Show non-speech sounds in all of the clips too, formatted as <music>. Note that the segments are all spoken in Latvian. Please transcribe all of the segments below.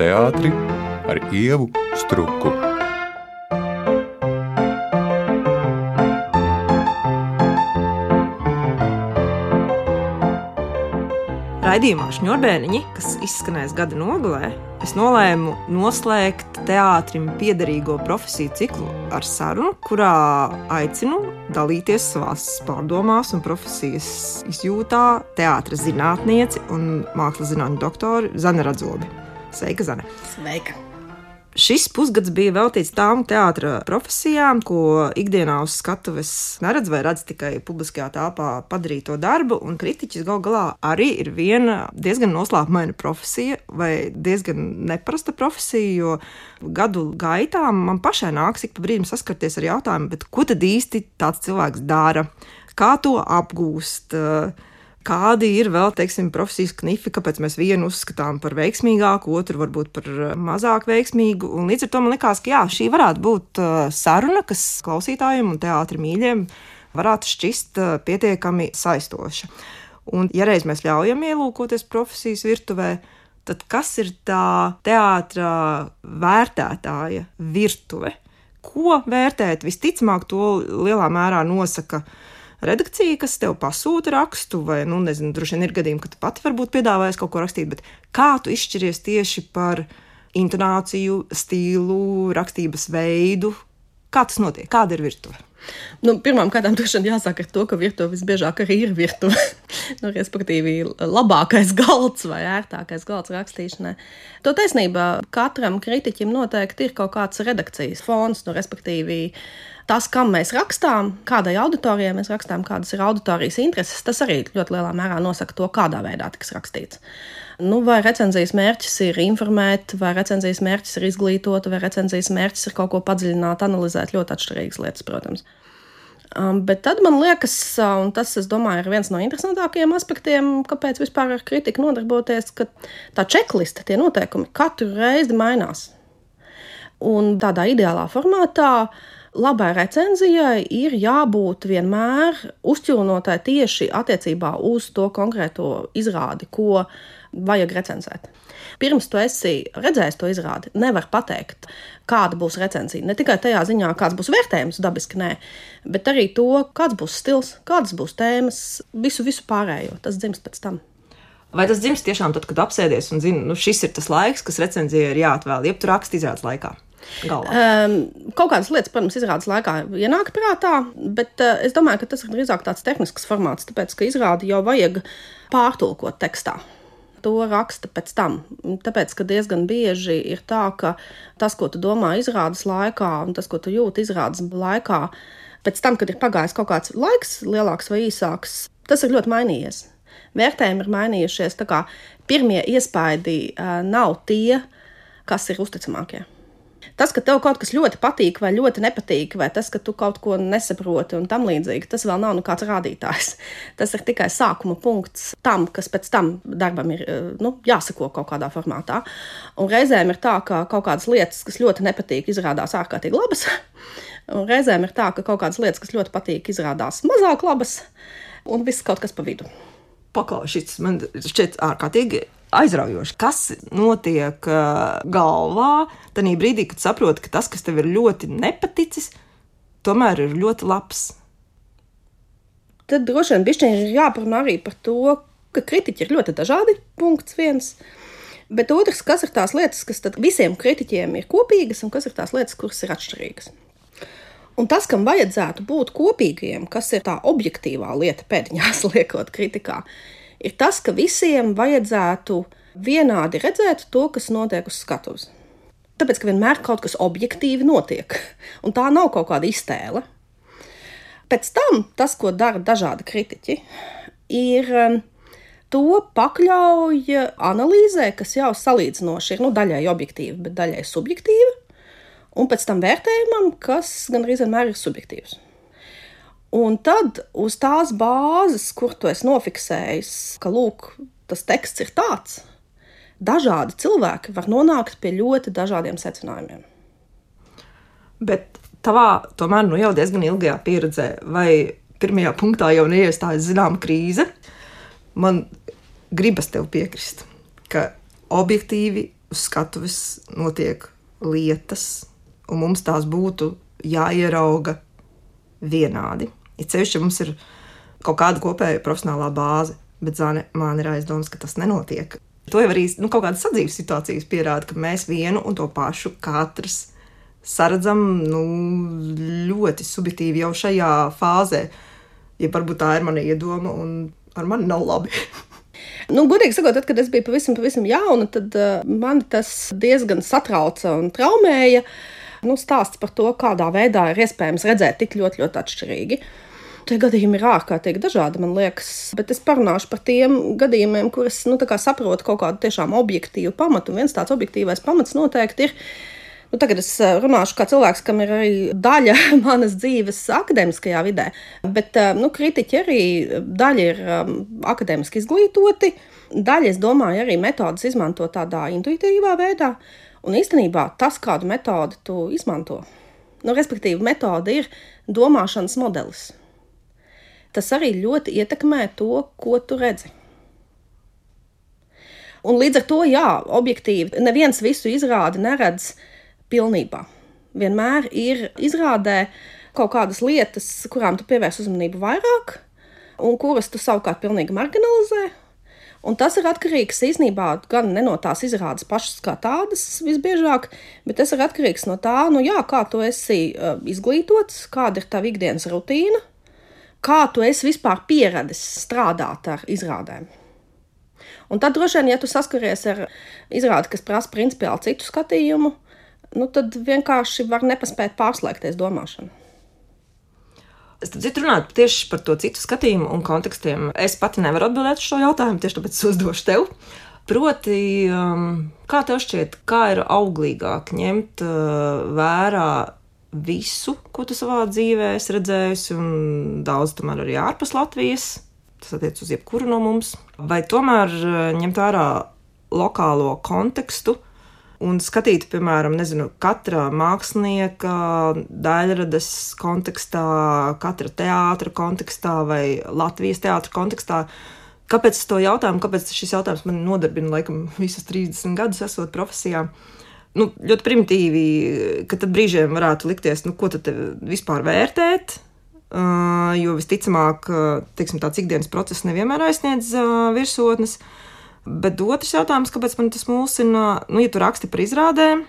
teātri ar ievu struku. Raidījumā Šņurbēniņi, kas izskanēs gada nogalē, es nolēmu noslēgt teātrim piederīgo profesiju ciklu ar sarunu, kurā aicinu dalīties savās pārdomās un profesijas izjūtā teātris zinātnieci un mākslas zinātņu doktoru Zana Radzobi. Sveika, Zana! Sveika! Šis pusgads bija veltīts tām teātras profesijām, ko ikdienā uz skatuves neredz vai redz tikai publiskajā telpā padarīto darbu. Un kritiķis gal galā arī ir viena diezgan noslēpumaina profesija vai diezgan neparasta profesija, jo gadu gaitā man pašai nāks ik pa brīdim saskarties ar jautājumu, ko tad īsti tāds cilvēks dara, kā to apgūst. Kādi ir vēl, teiksim, profesijas knifi, kāpēc mēs vienu uzskatām par veiksmīgāku, otru varbūt par eh, mazāk veiksmīgu. Un līdz ar to man likās, ka jā, šī varētu būt eh, saruna, kas klausītājiem un teātrim mīļiem varētu šķist eh, pietiekami saistoša. Un, ja reiz mēs ļaujam ielūkoties profesijas virtuvē, tad kas ir tā teātris vērtētāja virtuve? Ko vērtēt? Visticamāk, to lielā mērā nosaka redakcija, kas tev pasūta rakstu, vai, nu, nezinu, droši vien ir gadījumi, ka tu pati varbūt piedāvājies kaut ko rakstīt, bet kā tu izšķiries tieši par intonāciju, stilu, rakstības veidu? Kā tas notiek? Kāda ir virtuve? Nu, Pirmkārt, droši vien jāsāk ar to, ka virtuve visbiežāk arī ir virtuve. <laughs> nu, respektīvi, labākais galds vai ērtākais galds rakstīšanai. To taisnība katram kritiķim noteikti ir kaut kāds redakcijas fons, nu, respektīvi tas, kam mēs rakstām, kādai auditorijai mēs rakstām, kādas ir auditorijas intereses, tas arī ļoti lielā mērā nosaka to, kādā veidā tiks rakstīts. Nu, vai recenzijas mērķis ir informēt, vai recenzijas mērķis ir izglītot, vai recenzijas mērķis ir kaut ko padziļināt, analizēt ļoti atšķirīgas lietas, protams. Um, bet tad man liekas, un tas, es domāju, ir viens no interesantākajiem aspektiem, kāpēc vispār ar kritiku nodarboties, ka tā checkliste, tie noteikumi katru reizi mainās. Un tādā ideālā formātā uh, labai recenzijai ir jābūt vienmēr uzķilnotai tieši attiecībā uz to konkrēto izrādi, ko vajag recenzēt. Pirms tu esi redzējis to izrādi, nevar pateikt, kāda būs recenzija. Ne tikai tajā ziņā, kāds būs vērtējums, dabiski nē, bet arī to, kāds būs stils, kādas būs tēmas, visu, visu pārējo. Tas dzimst pēc tam. Vai tas dzimst tiešām tad, kad apsēdies un zini, nu šis ir tas laiks, kas recenzijai ir jāatvēl, jeb tu raksti izrādes laikā? Galvā. Um, kaut kādas lietas, protams, izrādes laikā ienāk prātā, bet uh, es domāju, ka tas ir drīzāk tāds tehnisks formāts, tāpēc, ka izrādi jau vajag pārtulkot tekstā. To raksta pēc tam. Tāpēc, ka diezgan bieži ir tā, ka tas, ko tu domā izrādes laikā, un tas, ko tu jūti izrādes laikā, pēc tam, kad ir pagājis kaut kāds laiks, lielāks vai īsāks, tas ir ļoti mainījies. Vērtējumi ir mainījušies. Pirmie iespaidi uh, nav tie, kas ir uzticamākie. Tas, ka tev kaut kas ļoti patīk vai ļoti nepatīk, vai tas, ka tu kaut ko nesaproti un tam līdzīgi, tas vēl nav nekāds rādītājs. <laughs> Tas ir tikai sākuma punkts tam, kas pēc tam darbam ir eh, nu, jāsako kaut kādā formātā. Un reizēm ir tā, ka kaut kādas lietas, kas ļoti nepatīk, izrādās ārkārtīgi labas. <laughs> Un reizēm ir tā, ka kaut kādas lietas, kas ļoti patīk, izrādās mazāk labas, un viss kaut kas pa vidu. Paklausīts, man šķiet ārkārtīgi aizraujoši. Kas notiek uh, galvā tajā brīdī, kad saproti, ka tas, kas tev ir ļoti nepaticis, tomēr ir ļoti labs? Tad droši vien ir jāparunā arī par to, ka kritiķi ir ļoti dažādi. Punkts viens. Bet otrs, kas ir tās lietas, kas visiem kritiķiem ir kopīgas, un kas ir tās lietas, kuras ir atšķirīgas. Un tas, kam vajadzētu būt kopīgiem, kas ir tā objektīvā lieta, pēdiņās <laughs> liekot kritikā, ir tas, ka visiem vajadzētu vienādi redzēt to, kas notiek uz skatuves. Tāpēc, ka vienmēr kaut kas objektīvi notiek, <laughs> un tā nav kaut kāda iztēle. Pēc tam tas, ko dara dažādi kritiķi, ir um, to pakļauj analīzē, kas jau salīdzinoši ir nu, daļai objektīva, bet daļai subjektīva, un pēc tam vērtējumam, kas gan arī vienmēr ir subjektīvs. Un tad uz tās bāzes, kur tu esi nofiksējis, ka lūk, tas teksts ir tāds, dažādi cilvēki var nonākt pie ļoti dažādiem secinājumiem. Bet tavā tomēr nu jau diezgan ilgajā pieredzē, vai pirmajā punktā jau neiestājas zināma krīze, man gribas tev piekrist, ka objektīvi uz skatuves notiek lietas, un mums tās būtu jāierauga vienādi. Ir ceļš, ja mums ir kaut kāda kopēja profesionālā bāze, bet zāne, man ir aizdoms, ka tas nenotiek. To jau arī nu, kaut kādas sadzīves situācijas pierāda, ka mēs vienu un to pašu katrs saredzam nu, ļoti subjektīvi jau šajā fāzē. Ja varbūt tā ir mana iedoma, un ar mani nav labi. <laughs> Nu, godīgi sakot, tad, kad es biju pavisam, pavisam jauna, tad uh, man tas diezgan satrauca un traumēja. Nu, stāsts par to, kādā veidā ir iespējams redzēt tik ļoti, ļoti atšķirīgi. Tie gadījumi ir ārkārtīgi dažādi, man liekas, bet es parunāšu par tiem gadījumiem, kurus nu, saprotu kaut kādu tiešām objektīvu pamatu. Un viens tāds objektīvais pamats noteikti ir Nu, tagad es eh, runāšu kā cilvēks, kam ir arī daļa <laughs> manas dzīves akadēmiskajā vidē, bet eh, nu, kritiķi arī daļa ir um, akadēmiski izglītoti, daļa, es domāju, arī metodas izmanto tādā intuitīvā veidā. Un īstenībā tas, kādu metodi tu izmanto, nu, respektīvi, metode ir domāšanas modelis. Tas arī ļoti ietekmē to, ko tu redzi. Un līdz ar to, jā, objektīvi, neviens visu izrādi neredz pilnībā. Vienmēr ir izrādē kaut kādas lietas, kurām tu pievērs uzmanību vairāk, un kuras tu savukārt pilnīgi marginalizē. Un tas ir atkarīgs īstenībā gan no tās izrādes pašas kā tādas, visbiežāk, bet tas ir atkarīgs no tā, nu jā, kā tu esi uh, izglītots, kāda ir tava ikdienas rutīna, kā tu esi vispār pieradis strādāt ar izrādēm. Un tad droši vien, ja tu saskaries ar izrādi, kas prasa principiāli citu skatījumu, nu, tad vienkārši var nepaspēt pārslēgties domāšanu. Dzirdēju, runāt tieši par to citu skatījumu un kontekstiem. Es pati nevaru atbildēt uz šo jautājumu, tieši tāpēc es uzdošu tev. Proti, um, kā tev šķiet, kā ir auglīgāk ņemt uh, vērā visu, ko tu savā dzīvē esi redzējusi, un daudz tomēr arī ārpus Latvijas? Tas attiecas uz jebkuru no mums. Vai tomēr uh, ņemt vērā lokālo kontekstu, un skatīt, piemēram, nezinu, katra mākslinieka daļradas kontekstā, katra teātra kontekstā vai Latvijas teātra kontekstā. Kāpēc es to jautājumu? Kāpēc šis jautājums man nodarbina laikam visus 30 gadus, esot profesijā? Nu, ļoti primitīvi, ka tad brīžiem varētu likties, nu, ko tad vispār vērtēt, jo visticamāk, teiksim, tāds ikdienas process nevienmēr aizsniedz virsotnes. Uh, Bet otrs jautājums, kāpēc man tas mulsina, nu, ja tu raksti par izrādēm,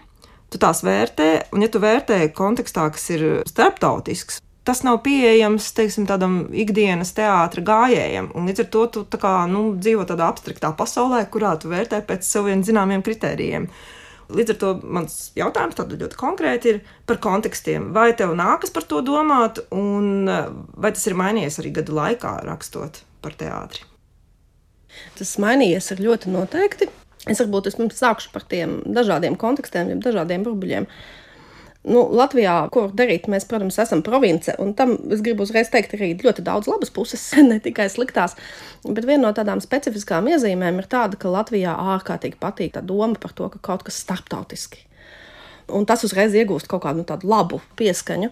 tu tās vērtē, un ja tu vērtē kontekstā, kas ir starptautisks, tas nav pieejams teiksim, tādam ikdienas teātra gājējam. Un līdz ar to tu kā, nu, dzīvo tādā abstraktā pasaulē, kurā tu vērtē pēc saviem zināmiem kritērijiem. Līdz ar to mans jautājums ļoti konkrēti ir par kontekstiem. Vai tev nākas par to domāt, un vai tas ir mainījies arī gadu laikā, rakstot par teātri? Tas mainījies ļoti noteikti. Es varbūt es sākšu par tiem dažādiem kontekstiem, dažādiem burbuļiem. Nu, Latvijā, ko darīt, mēs, protams, esam province, un tam es gribu uzreiz teikt, arī ļoti daudz labas puses, <laughs> ne tikai sliktās. Bet viena no tādām specifiskām iezīmēm ir tāda, ka Latvijā ārkārtīgi patīk tā doma par to, ka kaut kas starptautiski. Un tas uzreiz iegūst kaut kādu nu, labu pieskaņu.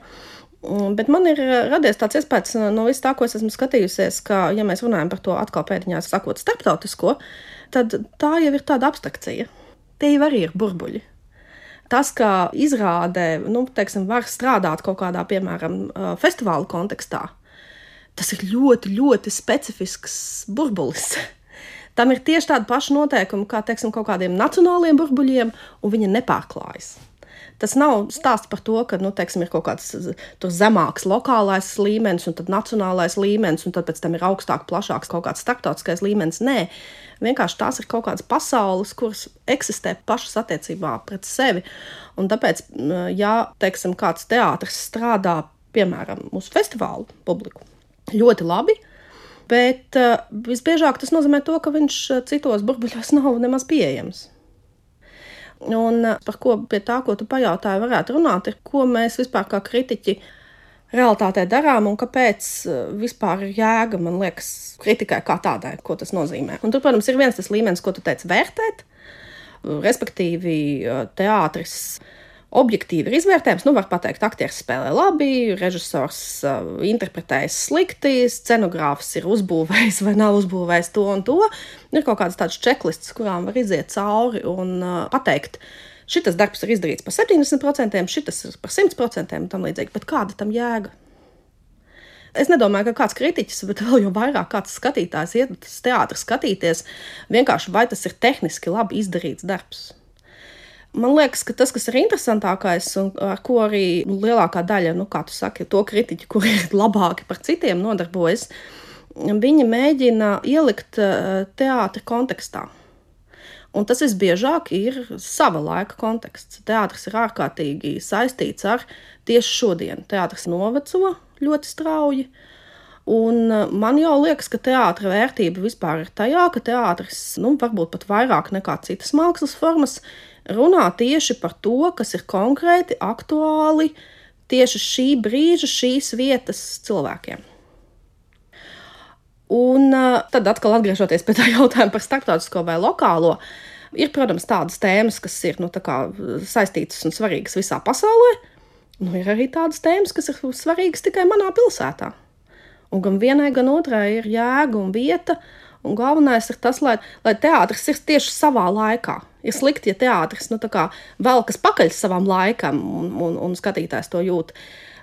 Mm, bet man ir eh, radies tāds iespējas eh, no vis tā, ko es esmu skatījusies, ka, ja mēs runājam par to atkal pēdiņās, sakot, starptautisko, tad tā jau ir tāda abstrakcija. Tie jau arī ir burbuļi. Tas, ka izrādē, nu, teiksim, var strādāt kaut kādā, piemēram, eh, festivāla kontekstā, tas ir ļoti, ļoti specifisks burbulis. <laughs> Tam ir tieši tādi paši noteikumi kā, teiksim, kaut kādiem nacionāliem burbuļiem, un viņi nepārklājas. Tas nav stāsts par to, ka nu, teiksim, ir kaut kāds zemāks lokālais līmenis, un tad nacionālais līmenis, un tad pēc tam ir augstāk, plašāks kaut kāds starptautiskais līmenis. Nē, vienkārši tās ir kaut kādas pasaules, kuras eksistē pašas attiecībā pret sevi. Un tāpēc, ja teiksim, kāds teātris strādā piemēram uz festivālu publiku, ļoti labi. Bet uh, visbiežāk tas nozīmē to, ka viņš citos burbuļos <laughs> nav nemaz pieejams. Un eh, par ko pie tā, ko tu pajautāji, varētu runāt, ir, ko mēs vispār kā kritiķi realitātē darām un kāpēc eh, vispār ir jēga, man liekas, kritikai kā tādai, ko tas nozīmē. Un tur, protams, ir viens tas līmenis, ko tu teici, vērtēt, respektīvi eh, teātris objektīvi ir izvērtējums. Nu, var teikt, aktieris spēlē labi, režisors uh, interpretējis slikti, scenogrāfs ir uzbūvējis vai nav uzbūvējis to un to. Ir kaut kāds tāds čeklists, kurām var iziet cauri un uh, pateikt, šis darbs ir izdarīts par 70%, šis ir par 100% un tam līdzīgi. Bet kāda tam jēga? Es nedomāju, ka kāds kritiķis, bet vēl jau vairāk kāds skatītājs iet uz teātru skatīties, vienkārši vai tas ir tehniski labi izdarīts darbs. Man liekas, ka tas, kas ir interesantākais, un ar ko arī lielākā daļa, nu, kā tu saki, to kritiķu, kuri ir labāki par citiem, nodarbojas, viņi mēģina ielikt eh, teātra kontekstā. Un tas visbiežāk ir sava laika konteksts. Teātris ir ārkārtīgi saistīts ar tieši šodienu. Teātris noveco ļoti strauji. Un eh, man jau liekas, ka teātris vērtība vispār ir tajā, ka teātris, nu, varbūt pat vairāk nekā citas mākslas formas, runā tieši par to, kas ir konkrēti, aktuāli tieši šī brīža, šīs vietas cilvēkiem. Un tad atkal atgriežoties pie tā <laughs> jautājuma par starptautisko vai lokālo, ir, protams, tādas tēmas, kas ir nu, kā, saistītas un svarīgas visā pasaulē. Nu, ir arī tādas tēmas, kas ir svarīgas tikai manā pilsētā. Un gan vienai, gan otrai ir jēga un vieta, uh, Un galvenais ir tas, lai, lai teātris ir tieši savā laikā. Ir slikti, ja teātris nu, velkas pakaļ savam laikam, un, un, un skatītājs to jūt.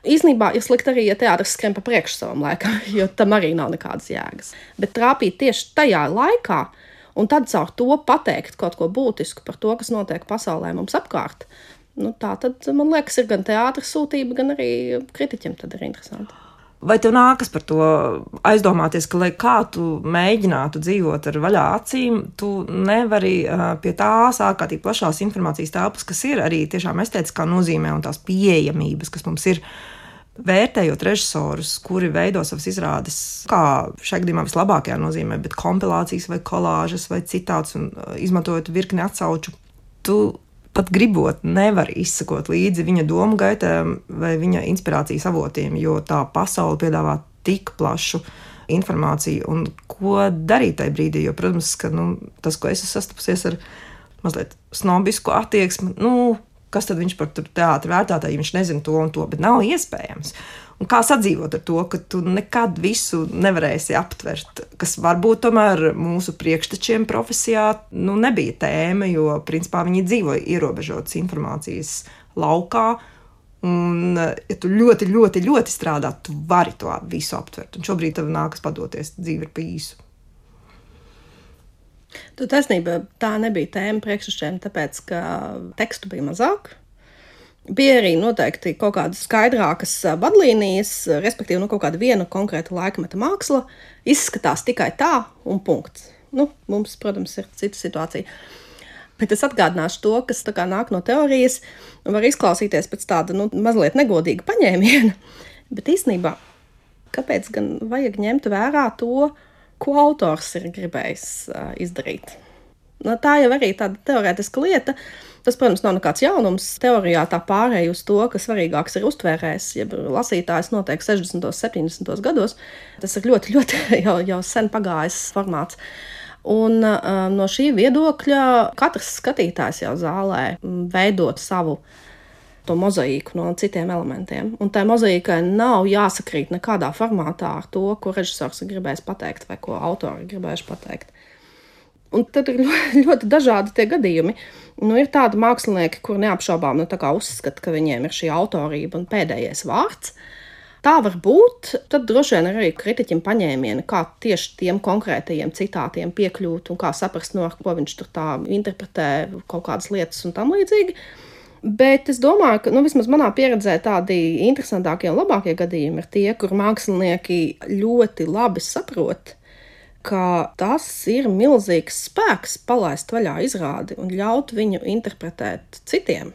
Īsnībā ir slikti arī, ja teātris skrien pa priekšu savam laikam, <laughs> jo tam arī nav nekādas jēgas. Bet trāpīt tieši tajā laikā, un tad caur to pateikt kaut ko būtisku par to, kas notiek pasaulē mums apkārt, nu, tā tad, man liekas, ir gan teātris sūtība, gan arī kritiķiem tad ir interesanti. Vai tev nākas par to aizdomāties, ka, lai kā tu mēģinātu dzīvot ar vaļā acīm, tu nevari pie tās ārkārtīgi plašās informācijas telpas, kas ir arī tiešām estētiskā nozīmē un tās pieejamības, kas mums ir. Vērtējot režisorus, kuri veido savas izrādes, kā šajā gadījumā vislabākajā nozīmē, bet kompilācijas vai kolāžas vai citāts, un izmantojot virkni atsauču, tu pat gribot, nevar izsekot līdzi viņa domu gaitām vai viņa inspirācijas avotiem, jo tā pasaule piedāvā tik plašu informāciju, un ko darīt tajā brīdī. Jo, protams, ka nu, tas, ko es esmu sastapusies ar mazliet snobisku attieksmi, nu, kas tad viņš par teātrus vērtētāju, ja viņš nezina to un to, bet nav iespējams. Un kā sadzīvot ar to, ka tu nekad visu nevarēsi aptvert, kas varbūt tomēr mūsu priekštečiem profesijā nu, nebija tēma, jo principā viņi dzīvoja ierobežotas informācijas laukā. Un, ja tu ļoti, ļoti, ļoti strādā, tu vari to visu aptvert. Un šobrīd tev nākas padoties, dzīve ir pa īsu. Tu taisnība, tā nebija tēma priekšsačiem, tāpēc, ka tekstu bija mazāk. Bija arī noteikti kaut kādas skaidrākas vadlīnijas, respektīvi, nu, kaut kāda viena konkrēta laikmeta māksla izskatās tikai tā, un punkts. Nu, mums, protams, ir cita situācija. Bet es atgādināšu to, kas nāk no teorijas, un var izklausīties pēc tāda nu, mazliet negodīga paņēmiena. <laughs> Bet īstenībā, kāpēc gan vajag ņemt vērā to, ko autors ir gribējis uh, izdarīt? Nu, tā jau arī tāda teorētiska lieta. Tas, protams, nav nekāds jaunums. Teorijā tā pārēja uz to, ka svarīgāks ir uztvērējs, jeb lasītājs notiek 60. un 70. gados. Tas ir ļoti, ļoti <laughs> jau, jau sen pagājis formāts. Un uh, no šī viedokļa katrs skatītājs jau zālē veidot savu to mozaīku no citiem elementiem. Un tai mozaīkai nav jāsakrīt nekādā formātā ar to, ko režisors ir gribējis pateikt vai ko autori ir gribējuši pateikt. Un tad ir <laughs> ļoti dažādi tie gadījumi. Nu, ir tādi mākslinieki, kur neapšaubām nu, uzskata, ka viņiem ir šī autorība un pēdējais vārds. Tā var būt. Tad droši vien arī kritiķim paņēmieni, kā tieši tiem konkrētajiem citātiem piekļūt un kā saprast, no ko viņš tur tā interpretē kaut kādas lietas un tam līdzīgi. Bet es domāju, ka nu, vismaz manā pieredzē tādi interesantākie un labākie gadījumi ir tie, kur mākslinieki ļoti labi saprot, ka tas ir milzīgs spēks palaist vaļā izrādi un ļaut viņu interpretēt citiem.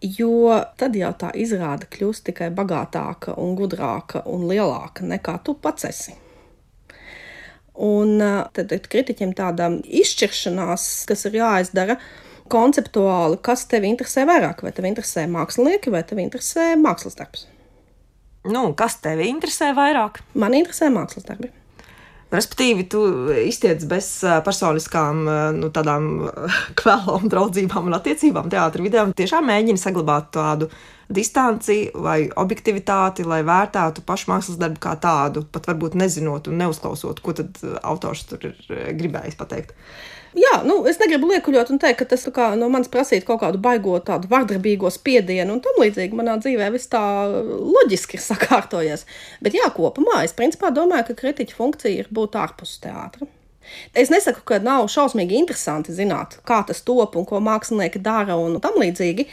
Jo tad jau tā izrāde kļūst tikai bagātāka, un gudrāka un lielāka nekā tu pats esi. Un tad ir kritiķiem tāda izšķiršanās, kas ir jāizdara konceptuāli, kas tev interesē vairāk. Vai tev interesē mākslinieki, vai tev interesē mākslas darbs? Nu, kas tev interesē vairāk? Man interesē mākslas darbi. Respektīvi, tu iztiec bez personiskām, nu, tādām <laughs> kvēlām, draudzībām un attiecībām teātrī vidē. Tiešām mēģini saglabāt tādu distanci vai objektivitāti, lai vērtētu pašu mākslas darbu kā tādu, pat varbūt nezinot un neuzklausot, ko tad autors tur ir gribējis pateikt. Jā, nu, es negribu liekuļot un teikt, ka tas kā, no manis prasītu kaut kādu baigo, tādu vardarbīgo spiedienu un tam līdzīgi. Manā dzīvē viss tā loģiski ir <laughs> sakārtojies. Bet jā, kopumā es principā domāju, ka kritiķa funkcija ir būt ārpus teātra. Es nesaku, ka nav šausmīgi interesanti zināt, kā tas top un ko mākslinieki dara un tam līdzīgi.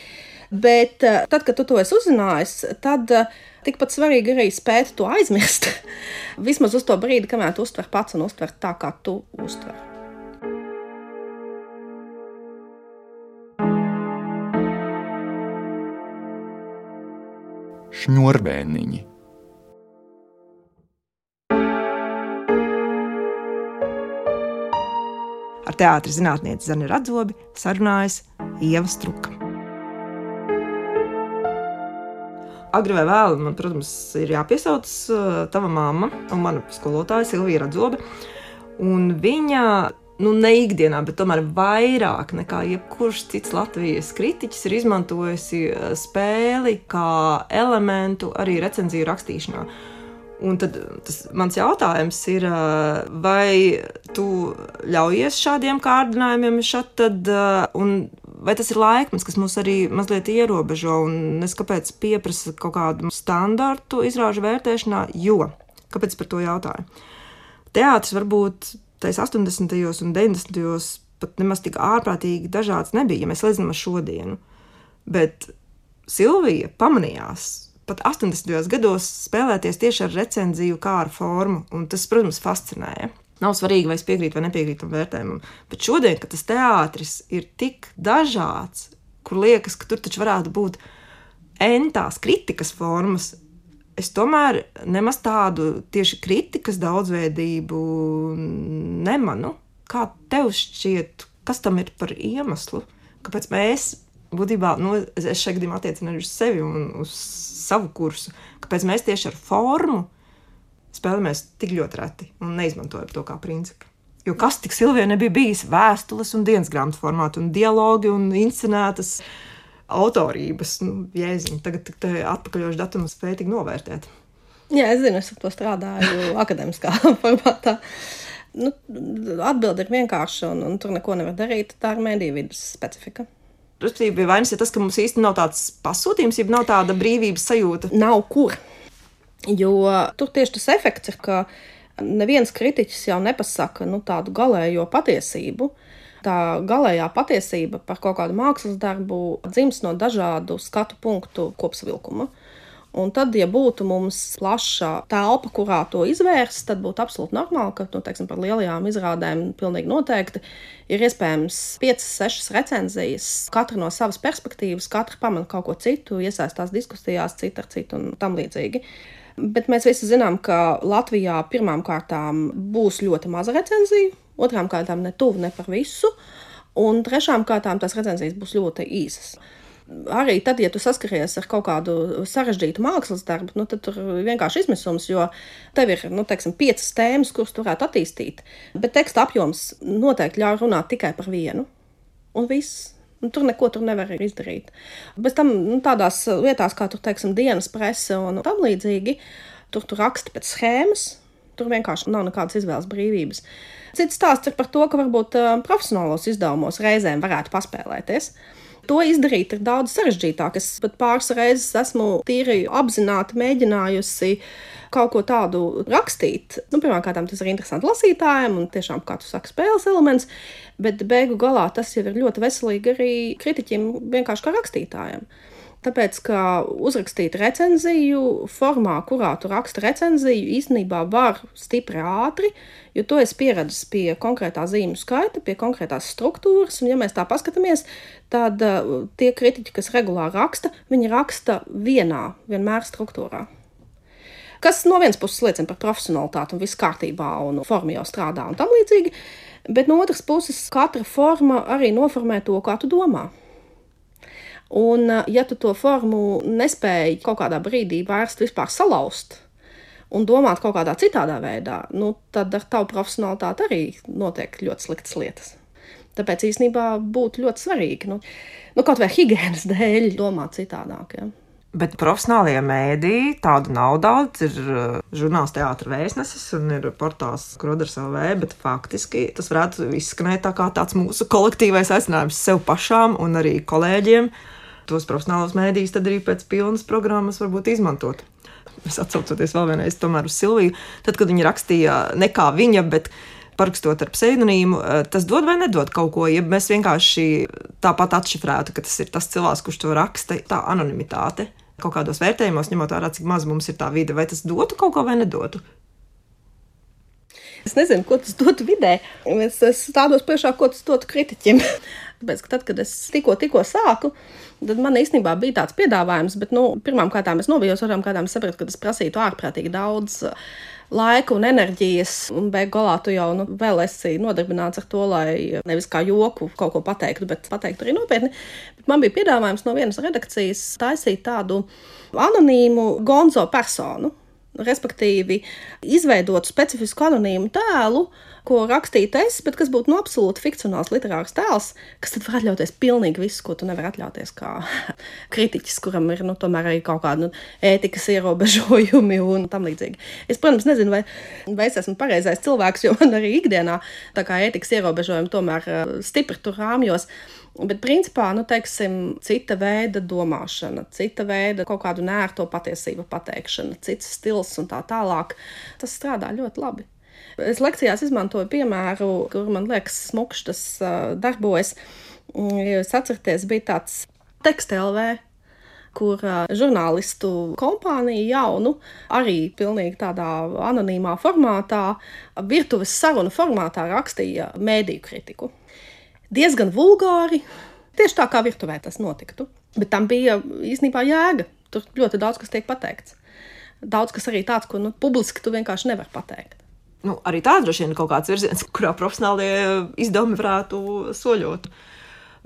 Bet eh, tad, kad tu to esi uzzinājis, tad eh, tikpat svarīgi arī spēt to aizmirst. <laughs> Vismaz uz to brīdi, kamēr tu uztver pats un uztver tā, kā tu uztver. Šņurbēniņi. Ar teātris zinātnieci Zani Radzobi sarunājas Ieva Struka. Agri vai vēlu, man, protams, ir jāpiesauc uh, tava mamma un mana skolotāja Silvija Radzobe. Un viņa nu, ne ikdienā, bet tomēr vairāk nekā jebkurš cits Latvijas kritiķis ir izmantojusi eh, spēli kā elementu arī recenziju rakstīšanā. Un tad tas mans jautājums ir, eh, vai tu ļaujies šādiem kārdinājumiem, šat tad, eh, un vai tas ir laikmets, kas mūs arī mazliet ierobežo, un es kāpēc pieprasa kaut kādu standartu izrāžu vērtēšanā, jo, kāpēc par to jautāju? Teātris varbūt tais 80. un 90. pat nemaz tik ārprātīgi dažāds nebija, ja mēs salīdzinām ar šodienu. Bet Silvija pamanījās pat 80. gados spēlēties tieši ar recenziju kā ar formu, un tas, protams, fascinēja. Nav svarīgi, vai es piekrītu vai nepiekrītu tam vērtējumam. Bet šodien, kad tas teātris ir tik dažāds, kur liekas, ka tur taču varētu būt entās kritikas formas, es tomēr nemaz tādu tieši kritikas daudzveidību nemanu. Kā tev šķiet, kas tam ir par iemeslu? Kāpēc mēs, būtībā, nu, es šeit gadījumā attiecinu uz sevi un uz savu kursu, kāpēc mēs tieši ar formu spēlējamies tik ļoti reti un neizmantojam to kā principu? Jo kas tik Silvijai nebija bijis vēstules un dienas grāmatu formātu un dialogi un inscenētas autorības, nu, jēziņu. Tagad tikai atpakaļošu datumu spēju tik novērtēt. Jā, es zinu, es ar to strādāju <laughs> akadēmiskā formātā. Nu, Atbilde ir vienkārša, un, un tur neko nevar darīt. Tā ir mediju vidas specifika. Respektīvi, vainas ir tas, ka mums īstenībā nav tāds pasūtījums, ja nav tāda brīvības sajūta. Nav kur. Jo tur tieši tas efekts ir, ka neviens kritiķis jau nepasaka nu, tādu galējo patiesību. Uh, tā galējā patiesība par kaut kādu mākslas darbu dzimst no dažādu skatu punktu kopsavilkuma. Un tad, ja būtu mums plaša telpa, kurā to izvērst, tad būtu absolūti normāli, ka nu, teiksim, par lielajām izrādēm pilnīgi noteikti ir iespējams 5, 6 recenzijas, katra no savas perspektīvas, katra pamana kaut ko citu, iesaistās diskusijās, cita ar citu un tam līdzīgi. Bet mēs visi zinām, ka Latvijā pirmām kārtām būs ļoti maza recenzija, otrām kārtām ne tuvu, ne par visu, un trešām kārtām tās recenzijas būs ļoti īsas. Arī tad, ja tu saskaries ar kaut kādu sarežģītu mākslas darbu, nu, tad tur vienkārši izmisums, jo tev ir, nu, teiksim, piecas tēmas, kuras tu varētu attīstīt. Bet teksta apjoms noteikti ļauj runāt tikai par vienu, un viss. Un tur neko tur nevar izdarīt. Bez tam nu, tādās lietās, kā tur, teiksim, dienas prese un tam līdzīgi, tur tu raksti pēc schēmas, tur vienkārši nav nekādas izvēles brīvības. Cits stāsts ir par to, ka varbūt uh, profesionālos izdevumos reizēm varētu paspēlēties. To izdarīt ir daudz sarežģītāk. Es pat pāris reizes esmu tīri apzināti mēģinājusi kaut ko tādu rakstīt. Nu, Pirmkārt, tas ir interesanti lasītājiem, un tiešām, kā tu saki, spēles elements, bet beigu galā tas jau ir ļoti veselīgi arī kritiķiem, vienkārši kā rakstītājiem. Tāpēc, ka uzrakstīt recenziju formā, kurā tu raksti recenziju, īstenībā var stipri ātri, jo to es pieredzēju pie konkrētā zīmju skaita, pie konkrētās struktūras. Un, ja mēs tā paskatāmies, tad uh, tie kritiķi, kas regulāri raksta, viņi raksta vienā, vienmēr struktūrā. Kas no vienas puses liecina par profesionalitāti un viss kārtībā, un forma jau strādā un tam līdzīgi, bet no otras puses katra forma arī noformē to, kā tu domā. Un, ja tu to formu nespēji kaut kādā brīdī vērst vispār salauzt, un domāt kaut kādā citādā veidā, nu, tad ar tavu profesionālitāti arī notiek ļoti sliktas lietas. Tāpēc īstenībā būtu ļoti svarīgi, nu, nu kaut vai higiēnas dēļ, domāt citādāk. Ja. Bet profesionālajie mēdīji tādu nav daudz. Ir uh, žurnāls teātris vēstnesis un ir portāls Kroders LV, bet faktiski tas varētu izskanēt tā kā tāds mūsu kolektīvais aicinājums sev pašām un arī kolēģiem. Tos profesionālos mēdījus tad arī pēc pilnas programmas varbūt izmantot. Es atcaucoties vēl vienreiz uz Silviju, tad, kad viņa rakstīja ne kā viņa, bet parakstot ar pseidonīmu, uh, tas dod vai nedod kaut ko. Ja mēs vienkārši tāpat atšifrētu, ka tas ir tas cilvēks, kurš to raksta, tā anonimitāte kaut kādos vērtējumos, ņemot vērā, cik maz mums ir tā vide, vai tas dotu kaut ko vai nedotu? Es nezinu, ko tas dotu vidē. Es, es stādos priekšā, ko tas dotu kritiķim. <laughs> Tāpēc, ka tad, kad es tikko, tikko sāku, tad man īstenībā bija tāds piedāvājums, bet nu, pirmām kārtām es novijos, otrām kārtām sapratu, ka tas prasītu ārprātīgi daudz laika un enerģijas, un beigās tu jau nu, vēl esi nodarbināts ar to, lai nevis kā joku kaut ko pateiktu, bet pateiktu arī nopietni. Bet man bija piedāvājums no vienas redakcijas taisīt tādu anonīmu gonzo personu. Respektīvi, izveidot specifisku anonīmu tēlu, ko rakstītu es, bet kas būtu no absolūti fikcionāls literārs tēls, kas tad var atļauties pilnīgi visu, ko tu nevari atļauties kā <laughs> kritiķis, kuram ir nu, tomēr arī kaut kādi nu, ētikas ierobežojumi un tam līdzīgi. Es, protams, nezinu, vai, vai es esmu pareizais cilvēks, jo man arī ikdienā tā kā ētikas ierobežojumi tomēr eh, stipri tur rāmjos. Bet, principā, nu, teiksim, cita veida domāšana, cita veida kaut kādu nērto patiesību pateikšana, cits stils un tā tālāk, tas strādā ļoti labi. Es lekcijās izmantoju piemēru, kur man liekas, smukšs tas uh, darbojas. Jūs atceraties, bija tāds tekstelvē, kur žurnālistu kompānija jaunu, arī pilnīgi tādā anonīmā formātā, virtuves sarunu formātā rakstīja mēdīju kritiku. Diezgan vulgāri, tieši tā kā virtuvē tas notiktu. Bet tam bija īstenībā jēga. Tur ļoti daudz kas tiek pateikts. Daudz kas arī tāds, ko nu, publiski tu vienkārši nevari pateikt nu, arī tā droši vien ir kaut kāds virziens, <laughs> kurā profesionālie izdevumi varētu soļot.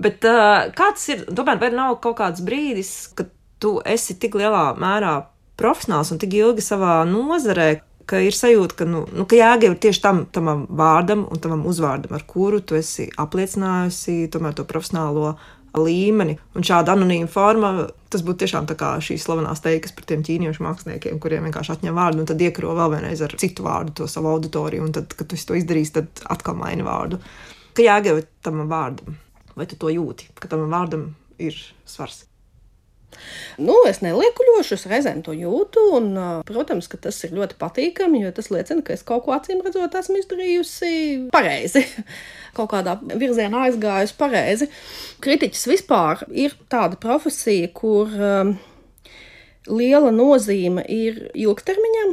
Bet uh, kāds ir, tomēr, vai nav kaut kāds brīdis, kad tu esi tik lielā mērā profesionāls un tik ilgi savā nozarē, ka ir sajūta, ka, nu, nu, ka jēga ir tieši tam, tam vārdam un tam uzvārdam, ar kuru tu esi apliecinājusi tomēr to profesionālo līmeni. Un šāda anonīma forma, tas būtu tiešām tā kā šīs slavenās teikas par tiem ķīniešu māksliniekiem, kuriem vienkārši atņem vārdu un tad iekaro vēl vienreiz ar citu vārdu to savu auditoriju. Un tad, kad tu to izdarīsi, tad atkal maini vārdu. Ka jāgauj tam vārdam, vai tu to jūti, ka tam vārdam ir svars. Nu, es neliekuļošu, es reizēm to jūtu, un, protams, ka tas ir ļoti patīkami, jo tas liecina, ka es kaut ko acīm redzot esmu izdarījusi pareizi. <laughs> Kaut kādā virzienā aizgājusi pareizi. Kritiķis vispār ir tāda profesija, kur um, liela nozīme ir ilgtermiņam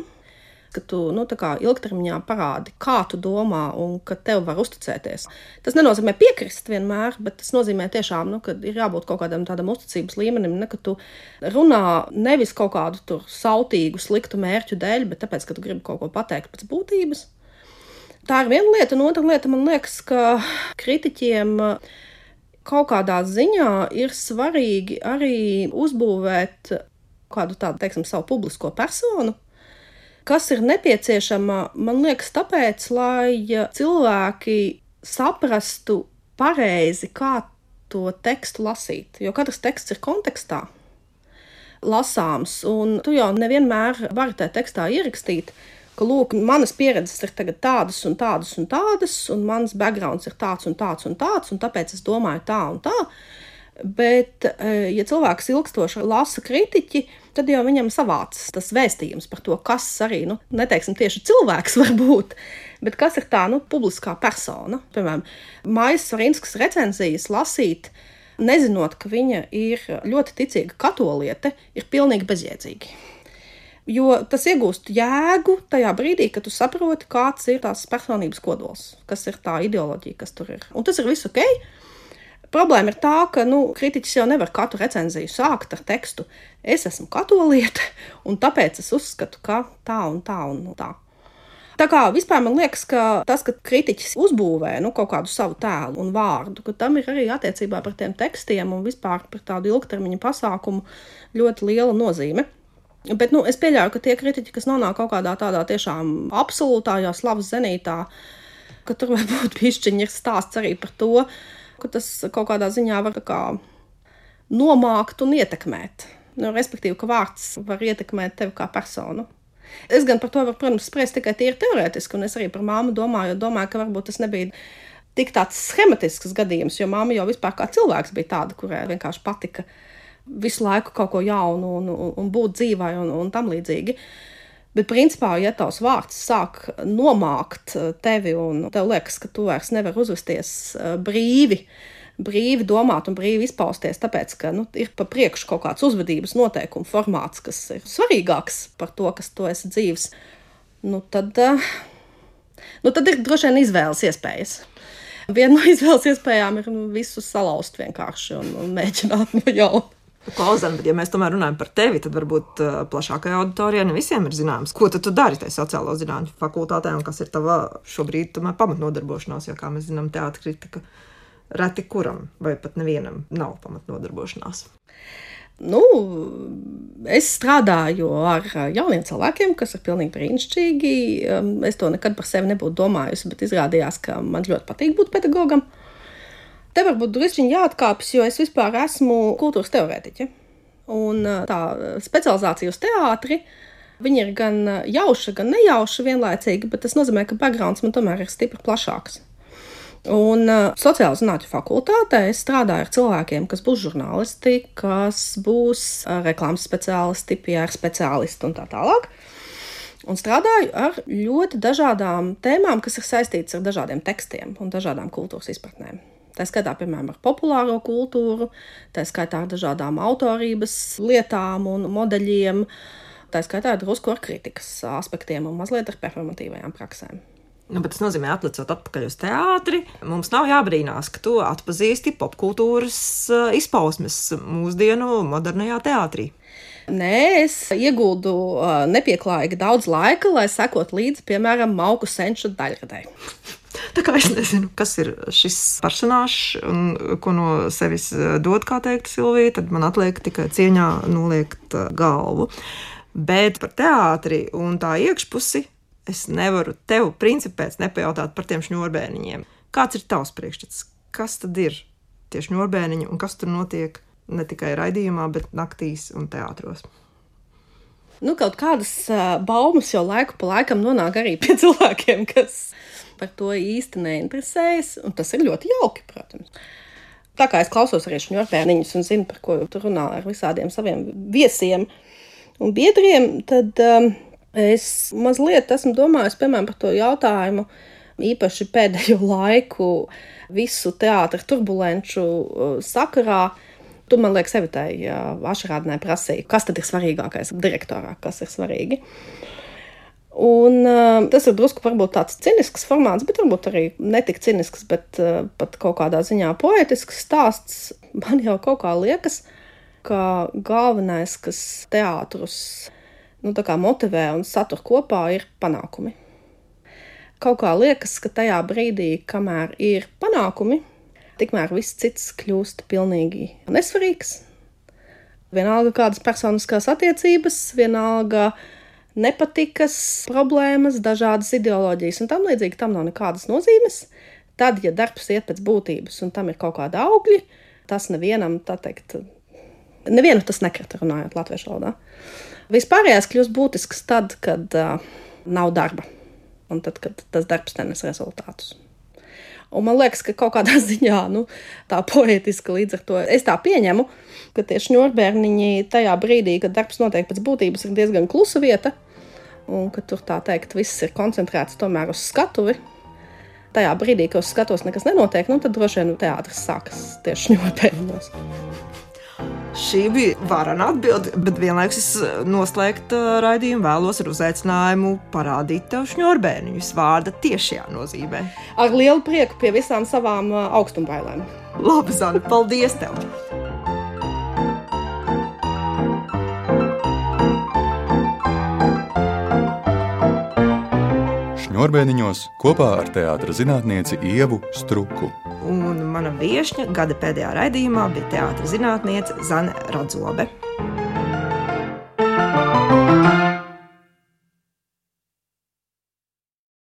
ka tu nu, ilgtermiņā parādi, kā tu domā un ka tev var uzticēties. Tas nenozīmē piekrist vienmēr, bet tas nozīmē tiešām, nu, ka ir jābūt kaut kādam tādam uzticības līmenim, ne, ka tu runā nevis kaut kādu sautīgu, sliktu mērķu dēļ, bet tāpēc, ka tu gribi kaut ko pateikt pēc būtības. Tā ir viena lieta, un otra lieta man liekas, ka kritiķiem kaut kādā ziņā ir svarīgi arī uzbūvēt kādu tādu, teiksim, savu publisko personu, kas ir nepieciešama, man liekas, tāpēc, lai cilvēki saprastu pareizi, kā to tekstu lasīt. Jo katrs teksts ir kontekstā lasāms, un tu jau nevienmēr vari tajā tekstā ierakstīt, ka, lūk, manas pieredzes ir tādas un tādas un tādas, un mans backgrounds ir tāds un tāds un tāds, un tāpēc es domāju tā un tā. Bet, eh, ja cilvēks ilgstoši lasa kritiķi, tad jau viņam savāds tas vēstījums par to, kas arī, nu, neteiksim tieši cilvēks <laughs> var būt, bet kas ir tā, nu, publiskā persona. Piemēram, Maijas Svarinskas recenzijas lasīt, nezinot, ka viņa ir ļoti ticīga katoliete, ir pilnīgi bezjēdzīgi. Jo tas iegūst jēgu tajā brīdī, kad tu saproti, kāds ir tās personības kodols, kas ir tā ideoloģija, kas tur ir. Un tas ir viss ok. Problēma ir tā, ka nu, kritiķis jau nevar katru recenziju sākt ar tekstu. Es esmu katoliete, <laughs> un tāpēc es uzskatu, ka tā un tā un tā. Tā kā vispār man liekas, ka tas, ka kritiķis uzbūvē nu, kaut kādu savu tēlu un vārdu, ka tam ir arī attiecībā par tiem tekstiem un vispār par tādu ilgtermiņa pasākumu ļoti liela nozīme. Bet nu, es pieļauju, ka tie kritiķi, kas nonāk kaut kādā tādā tiešām absolūtā jau slavas zenītā, ka tur <laughs> varbūt pišķiņi ir stāsts arī par to, ka tas kaut kādā ziņā var kā nomākt un ietekmēt. Nu, respektīvi, ka vārds var ietekmēt tevi kā personu. Es gan par to varu, protams, spriest tikai tīri teorētiski, un es arī par māmu domāju, domāju, ka varbūt tas nebija tik tāds schematisks gadījums, jo māma jau vispār kā cilvēks bija tāda, kurai vienkārši patika visu laiku kaut ko jaunu un, un, un būt dzīvai un, un tam līdzīgi. Bet, principā, ja tavs vārds sāk nomākt tevi un tev liekas, ka tu vairs nevari uzvesties eh, brīvi, brīvi domāt un brīvi izpausties, tāpēc, ka nu, ir pa priekšu kaut kāds uzvedības noteikumu formāts, kas ir svarīgāks par to, kas tu esi dzīves, nu tad, eh, nu, tad ir droši vien izvēles iespējas. Viena no <laughs> izvēles iespējām ir nu, visus salauzt vienkārši un, un mēģināt no jauna. Klausām, bet ja mēs tomēr runājam par tevi, tad varbūt uh, plašākajai auditorijai ne visiem ir zināms, ko tu dari tajā sociālo zinātņu fakultātē un kas ir tava šobrīd pamatnodarbošanās, jo, kā mēs zinām, teātra kritika reti kuram vai pat nevienam nav pamatnodarbošanās. Nu, es strādāju ar jauniem cilvēkiem, kas ir pilnīgi brīnišķīgi. Um, es to nekad par sevi nebūtu domājusi, bet izrādījās, ka man ļoti patīk būt pedagogam. Te varbūt drusku jāatkāpjas, jo es vispār esmu kultūras teorētiķe. Un tā specializācija uz teātri. Viņa ir gan jauša, gan nejauša vienlaicīgi, bet tas nozīmē, ka backgrounds man tomēr ir stipri plašāks. Un uh, sociālā zinātņu fakultātē es strādāju ar cilvēkiem, kas būs žurnālisti, kas būs uh, reklāmas speciālisti, PR speciālisti un tā tālāk. Un strādāju ar ļoti dažādām tēmām, kas ir saistītas ar dažādiem tekstiem un dažādām kultūras izpratnēm. Tā skaitā, piemēram, ar populāro kultūru, tā skaitā ar dažādām autorības lietām un modeļiem, tā skaitā drusku ar kritikas aspektiem un mazliet ar performatīvajām praksēm. Nu, tas nozīmē, atlicot atpakaļ uz teātri, mums nav jābrīnās, ka tu atpazīsti popkultūras eh, izpausmes mūsdienu modernajā teātrī. Nē, es iegūdu uh, nepieklājīgi daudz laika, lai sekot līdzi, piemēram, Mauku senču daļradai. Tā kā es nezinu, kas ir šis personāžs un ko no sevis dod, kā teikt, Silvija, tad man atliek tikai cieņā noliekt galvu. Bet par teātri un tā iekšpusi es nevaru tev principēc nepajautāt par tiem šņurbēniņiem. Kāds ir tavs priekšstats? Kas tad ir tie šņurbēniņi un kas tur notiek? ne tikai raidījumā, bet naktīs un teātros. Nu, kaut kādas uh, baumas jau laiku pa laikam nonāk arī pie cilvēkiem, kas par to īsti neinteresējas, un tas ir ļoti jauki, protams. Tā kā es klausos arī šņurpēniņus un zinu, par ko tu runā ar visādiem saviem viesiem un biedriem, tad um, es mazliet esmu domājis, piemēram, par to jautājumu, īpaši pēdējo <laughs> laiku visu teātra turbulenču sakarā, uh, Tu man liekas, Evitai Ašrādnē prasīja, kas tad ir svarīgākais direktorā, kas ir svarīgi. Un, uh, tas ir drusku tāds cinisks formāts, bet varbūt arī netik cinisks, bet uh, pat kaut kādā ziņā poetisks stāsts. <laughs> Man jau kaut kā liekas, ka galvenais, kas teātrus nu, motivē un satur kopā, ir panākumi. Kaut kā liekas, ka tajā brīdī, kamēr ir panākumi, tikmēr viss cits kļūst pilnīgi nesvarīgs. Vienalga kādas personiskās attiecības, vienalga nepatikas, problēmas, dažādas ideoloģijas un tam līdzīgi tam nav nekādas nozīmes. Tad, ja darbs iet pēc būtības un tam ir kaut kāda augļi, tas nevienam, tā teikt, nevienu tas nekrita runājot latviešu valodā. Vispārējais kļūst būtisks tad, kad uh, nav darba un tad, kad tas darbs nenes rezultātus. Un man liekas, ka kaut kādā <laughs> ziņā nu, tā poetiski līdz ar to es tā pieņemu, ka tie šņurbērniņi tajā brīdī, kad darbs notiek pēc būtības, ir diezgan klusa vieta, un ka tur tā teikt, viss ir koncentrēts tomēr uz skatuvi. Tajā brīdī, kad uz skatuves nekas nenotiek, nu, tad droši vien teātris sākas tieši šņurbērniņos. Šī bija varana atbilde, bet vienlaikus es eh, noslēgt uh, raidījumu vēlos ar uzaicinājumu parādīt tev šņurbēniņus vārda tiešajā nozīmē. Ar lielu prieku pie visām savām uh, augstumbailēm. Labi, Zana, paldies tev! Orbēniņos kopā ar teātras zinātnieci Ievu Struku. Un mana viesne gada pēdējā raidījumā bija teātris zinātniece Zane Radzobe. thank you